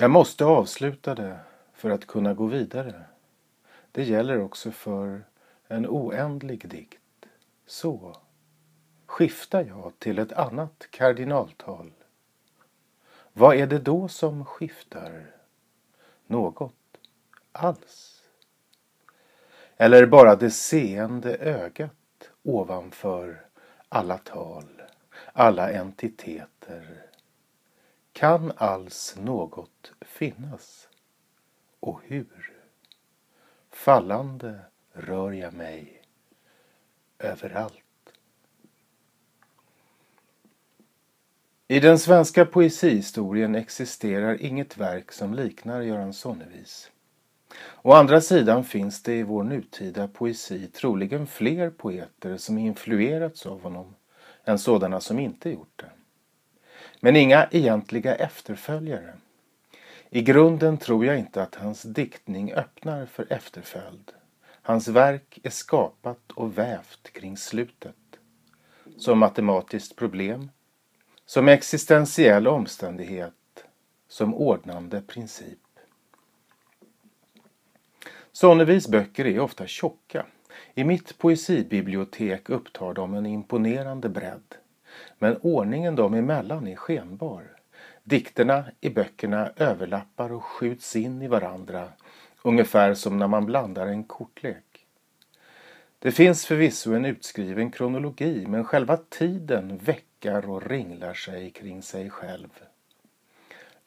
Jag måste avsluta det för att kunna gå vidare. Det gäller också för en oändlig dikt. Så skiftar jag till ett annat kardinaltal. Vad är det då som skiftar? Något alls? Eller bara det seende ögat ovanför alla tal, alla entiteter? Kan alls något finnas? Och hur? Fallande rör jag mig överallt. I den svenska poesihistorien existerar inget verk som liknar Göran Sonnevis. Å andra sidan finns det i vår nutida poesi troligen fler poeter som influerats av honom än sådana som inte gjort det. Men inga egentliga efterföljare. I grunden tror jag inte att hans diktning öppnar för efterföljd. Hans verk är skapat och vävt kring slutet. Som matematiskt problem, som existentiell omständighet, som ordnande princip. Sonnevis böcker är ofta tjocka. I mitt poesibibliotek upptar de en imponerande bredd. Men ordningen dem emellan är skenbar. Dikterna i böckerna överlappar och skjuts in i varandra ungefär som när man blandar en kortlek. Det finns förvisso en utskriven kronologi men själva tiden väckar och ringlar sig kring sig själv.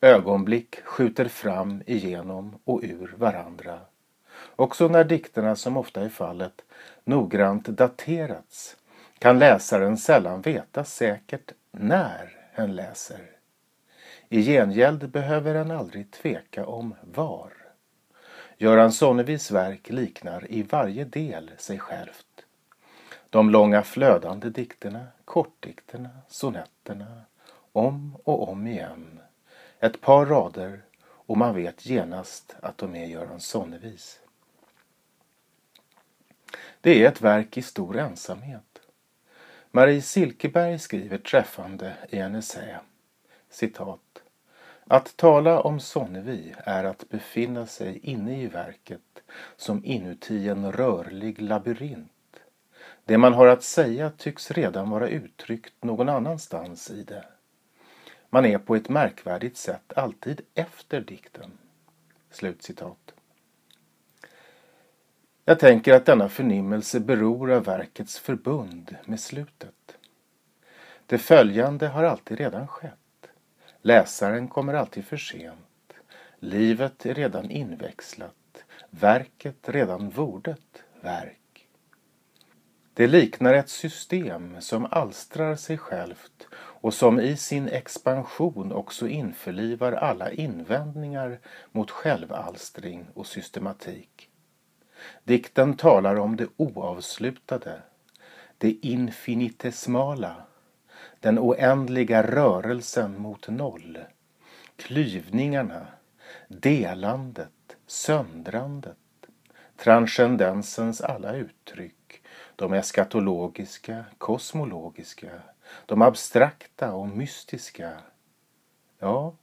Ögonblick skjuter fram igenom och ur varandra. Också när dikterna, som ofta är fallet, noggrant daterats kan läsaren sällan veta säkert när hen läser. I gengäld behöver en aldrig tveka om var. Göran Sonnevis verk liknar i varje del sig självt. De långa flödande dikterna, kortdikterna, sonetterna, om och om igen. Ett par rader och man vet genast att de är Göran Sonnevis. Det är ett verk i stor ensamhet. Marie Silkeberg skriver träffande i en essä, citat, att tala om Sonnevi är att befinna sig inne i verket som inuti en rörlig labyrint. Det man har att säga tycks redan vara uttryckt någon annanstans i det. Man är på ett märkvärdigt sätt alltid efter dikten. Slutcitat. Jag tänker att denna förnimmelse beror av verkets förbund med slutet. Det följande har alltid redan skett. Läsaren kommer alltid för sent. Livet är redan inväxlat. Verket redan vordet verk. Det liknar ett system som alstrar sig självt och som i sin expansion också införlivar alla invändningar mot självalstring och systematik. Dikten talar om det oavslutade, det infinitesmala, den oändliga rörelsen mot noll, klyvningarna, delandet, söndrandet, transcendensens alla uttryck, de eskatologiska, kosmologiska, de abstrakta och mystiska. Ja,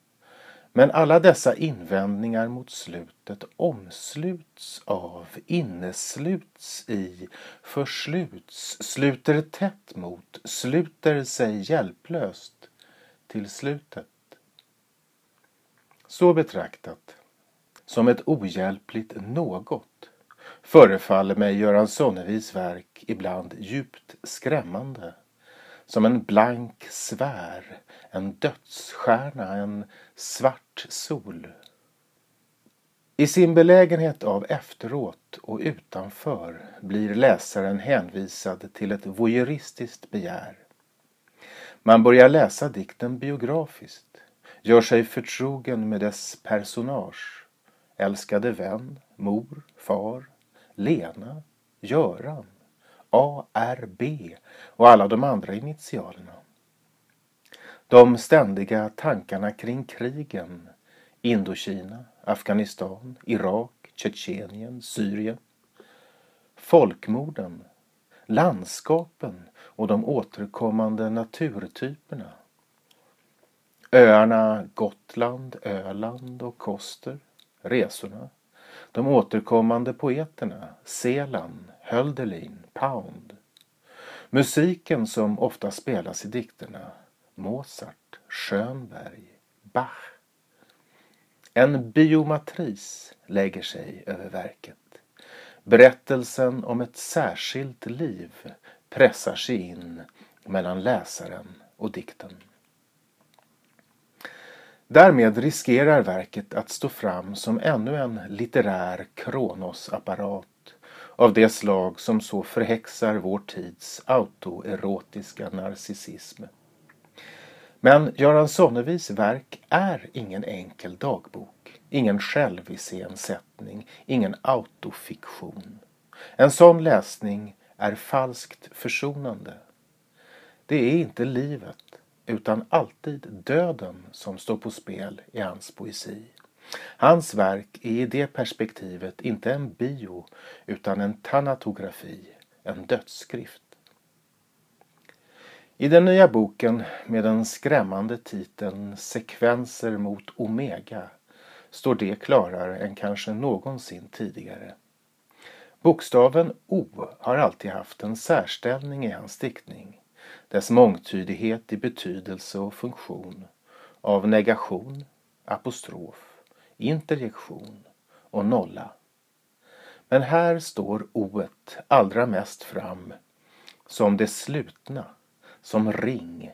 men alla dessa invändningar mot slutet omsluts av, innesluts i, försluts, sluter tätt mot, sluter sig hjälplöst till slutet. Så betraktat, som ett ohjälpligt något, förefaller mig Göran Sonnevis verk ibland djupt skrämmande som en blank sfär, en dödsstjärna, en svart sol. I sin belägenhet av efteråt och utanför blir läsaren hänvisad till ett voyeuristiskt begär. Man börjar läsa dikten biografiskt, gör sig förtrogen med dess personage, älskade vän, mor, far, Lena, Göran. ARB och alla de andra initialerna. De ständiga tankarna kring krigen Indokina, Afghanistan, Irak, Tjetjenien, Syrien. Folkmorden, landskapen och de återkommande naturtyperna. Öarna Gotland, Öland och Koster, resorna. De återkommande poeterna, Selan, Hölderlin, Pound. Musiken som ofta spelas i dikterna, Mozart, Schönberg, Bach. En biomatris lägger sig över verket. Berättelsen om ett särskilt liv pressar sig in mellan läsaren och dikten. Därmed riskerar verket att stå fram som ännu en litterär kronosapparat av det slag som så förhäxar vår tids autoerotiska narcissism. Men Göran Sonnevis verk är ingen enkel dagbok, ingen själviscensättning, ingen autofiktion. En sån läsning är falskt försonande. Det är inte livet, utan alltid döden som står på spel i hans poesi. Hans verk är i det perspektivet inte en bio, utan en tanatografi, en dödsskrift. I den nya boken med den skrämmande titeln Sekvenser mot Omega står det klarare än kanske någonsin tidigare. Bokstaven O har alltid haft en särställning i hans diktning. Dess mångtydighet i betydelse och funktion. Av negation, apostrof, interjektion och nolla. Men här står oet allra mest fram som det slutna som ring,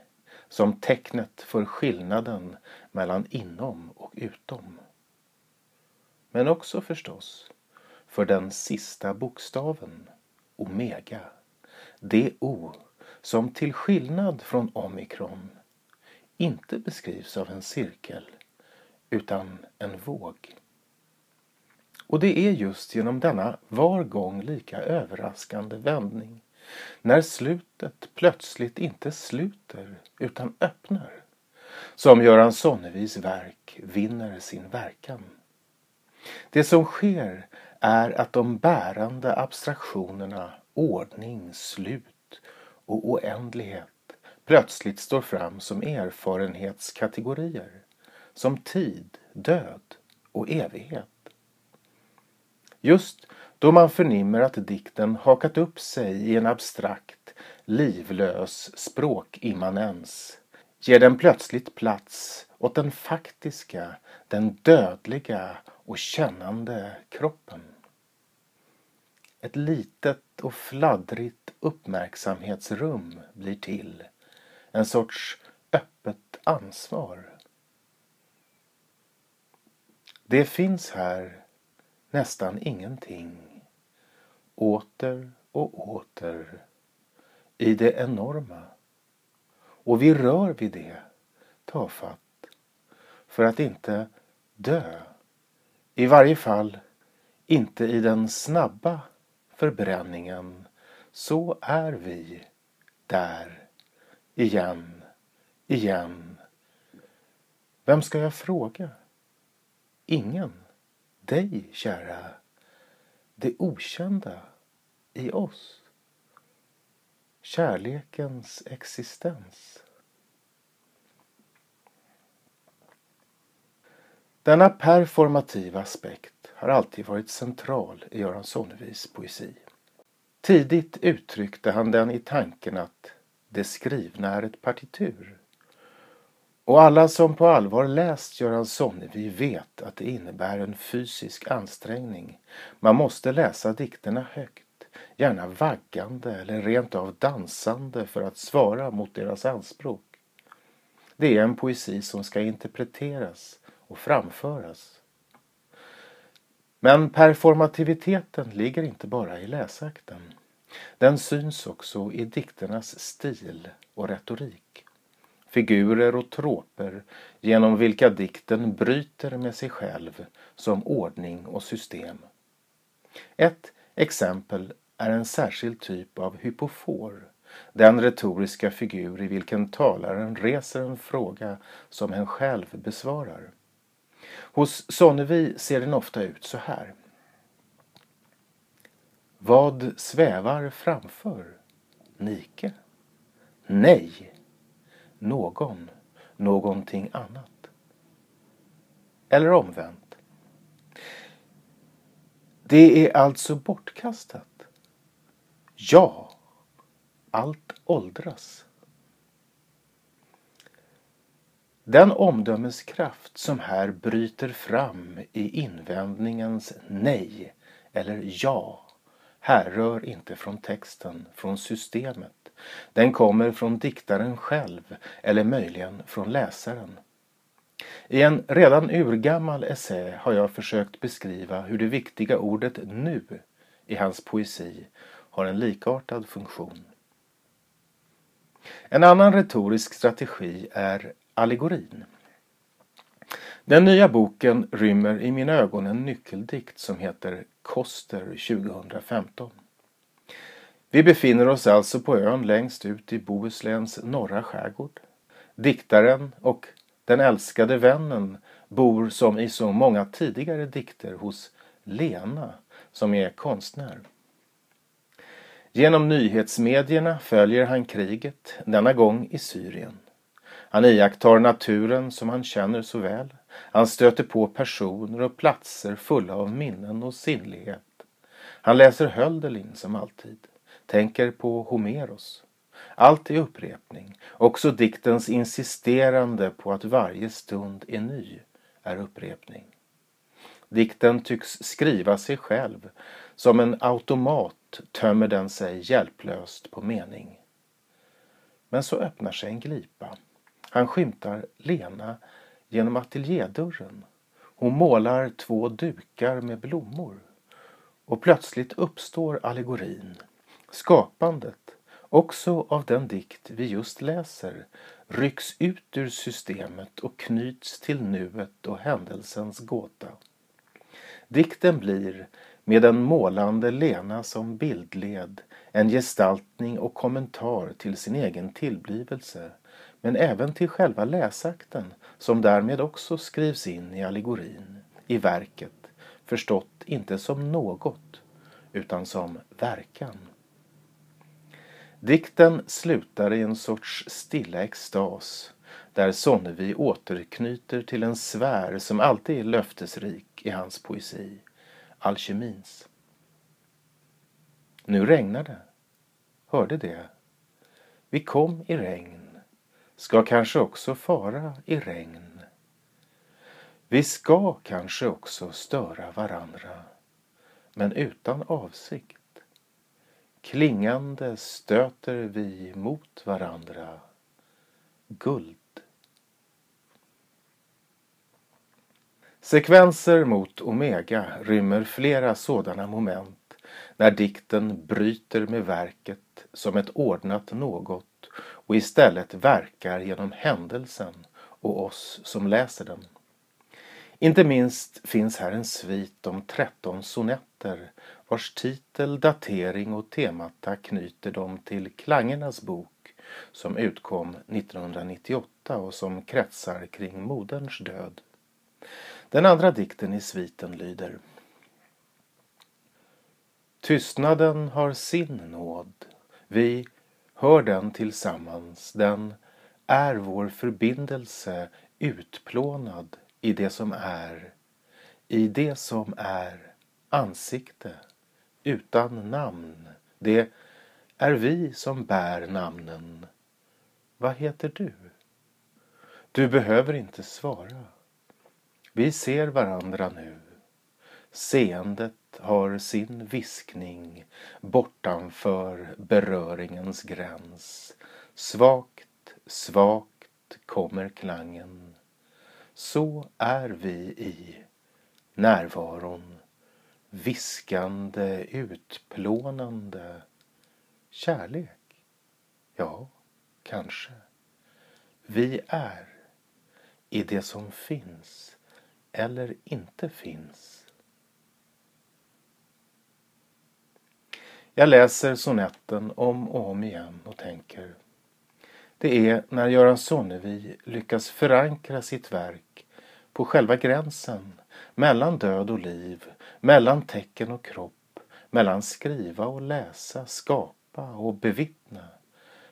som tecknet för skillnaden mellan inom och utom. Men också förstås för den sista bokstaven, omega, det O som till skillnad från omikron inte beskrivs av en cirkel utan en våg. Och det är just genom denna var gång lika överraskande vändning när slutet plötsligt inte sluter utan öppnar. Som Göran Sonnevis verk vinner sin verkan. Det som sker är att de bärande abstraktionerna ordning, slut och oändlighet plötsligt står fram som erfarenhetskategorier. Som tid, död och evighet. Just då man förnimmer att dikten hakat upp sig i en abstrakt, livlös språkimmanens ger den plötsligt plats åt den faktiska, den dödliga och kännande kroppen. Ett litet och fladdrigt uppmärksamhetsrum blir till. En sorts öppet ansvar. Det finns här nästan ingenting åter och åter i det enorma. Och vi rör vid det tafatt för att inte dö. I varje fall inte i den snabba förbränningen. Så är vi där igen, igen. Vem ska jag fråga? Ingen. Dig, kära det okända i oss. Kärlekens existens. Denna performativa aspekt har alltid varit central i Göran Sonnevis poesi. Tidigt uttryckte han den i tanken att det skrivna är ett partitur och alla som på allvar läst Göran Sonnevi vet att det innebär en fysisk ansträngning. Man måste läsa dikterna högt, gärna vaggande eller rent av dansande för att svara mot deras anspråk. Det är en poesi som ska interpreteras och framföras. Men performativiteten ligger inte bara i läsakten. Den syns också i dikternas stil och retorik figurer och tråper genom vilka dikten bryter med sig själv som ordning och system. Ett exempel är en särskild typ av hypofor, den retoriska figur i vilken talaren reser en fråga som hen själv besvarar. Hos Sonnevi ser den ofta ut så här. Vad svävar framför? Nike? Nej, någon. någonting annat. Eller omvänt. Det är alltså bortkastat. Ja, allt åldras. Den omdömeskraft som här bryter fram i invändningens nej eller ja härrör inte från texten, från systemet. Den kommer från diktaren själv eller möjligen från läsaren. I en redan urgammal essä har jag försökt beskriva hur det viktiga ordet nu i hans poesi har en likartad funktion. En annan retorisk strategi är allegorin. Den nya boken rymmer i mina ögon en nyckeldikt som heter Koster 2015. Vi befinner oss alltså på ön längst ut i Bohusläns norra skärgård. Diktaren och den älskade vännen bor som i så många tidigare dikter hos Lena som är konstnär. Genom nyhetsmedierna följer han kriget, denna gång i Syrien. Han iakttar naturen som han känner så väl. Han stöter på personer och platser fulla av minnen och sinnlighet. Han läser Hölderlin som alltid, tänker på Homeros. Allt är upprepning, också diktens insisterande på att varje stund är ny är upprepning. Dikten tycks skriva sig själv, som en automat tömmer den sig hjälplöst på mening. Men så öppnar sig en glipa. Han skymtar Lena genom ateljédörren. Hon målar två dukar med blommor. Och plötsligt uppstår allegorin, skapandet, också av den dikt vi just läser, rycks ut ur systemet och knyts till nuet och händelsens gåta. Dikten blir, med den målande Lena som bildled, en gestaltning och kommentar till sin egen tillblivelse, men även till själva läsakten som därmed också skrivs in i allegorin, i verket, förstått inte som något utan som verkan. Dikten slutar i en sorts stilla extas där Sonnevi återknyter till en sfär som alltid är löftesrik i hans poesi, alkemins. Nu regnar det. Hörde det? Vi kom i regn, ska kanske också fara i regn. Vi ska kanske också störa varandra, men utan avsikt. Klingande stöter vi mot varandra. Guld. Sekvenser mot Omega rymmer flera sådana moment när dikten bryter med verket som ett ordnat något och istället verkar genom händelsen och oss som läser den. Inte minst finns här en svit om 13 sonetter vars titel, datering och temata knyter dem till Klangernas bok som utkom 1998 och som kretsar kring moderns död. Den andra dikten i sviten lyder Tystnaden har sin nåd. Vi hör den tillsammans. Den är vår förbindelse utplånad i det som är. I det som är ansikte utan namn. Det är vi som bär namnen. Vad heter du? Du behöver inte svara. Vi ser varandra nu. Seendet har sin viskning bortanför beröringens gräns. Svagt, svagt kommer klangen. Så är vi i närvaron viskande, utplånande kärlek? Ja, kanske. Vi är i det som finns eller inte finns. Jag läser sonetten om och om igen och tänker det är när Göran Sonnevi lyckas förankra sitt verk på själva gränsen mellan död och liv, mellan tecken och kropp, mellan skriva och läsa, skapa och bevittna.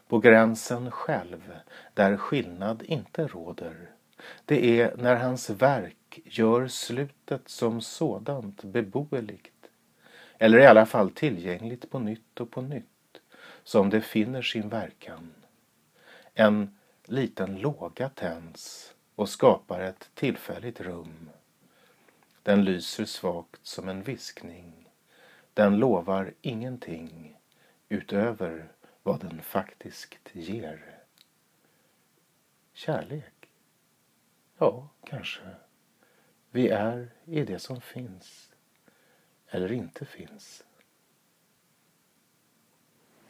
på gränsen själv, där skillnad inte råder. Det är när hans verk gör slutet som sådant beboeligt, eller i alla fall tillgängligt på nytt och på nytt, som det finner sin verkan. En liten låga tänds och skapar ett tillfälligt rum. Den lyser svagt som en viskning. Den lovar ingenting utöver vad den faktiskt ger. Kärlek? Ja, kanske. Vi är i det som finns eller inte finns.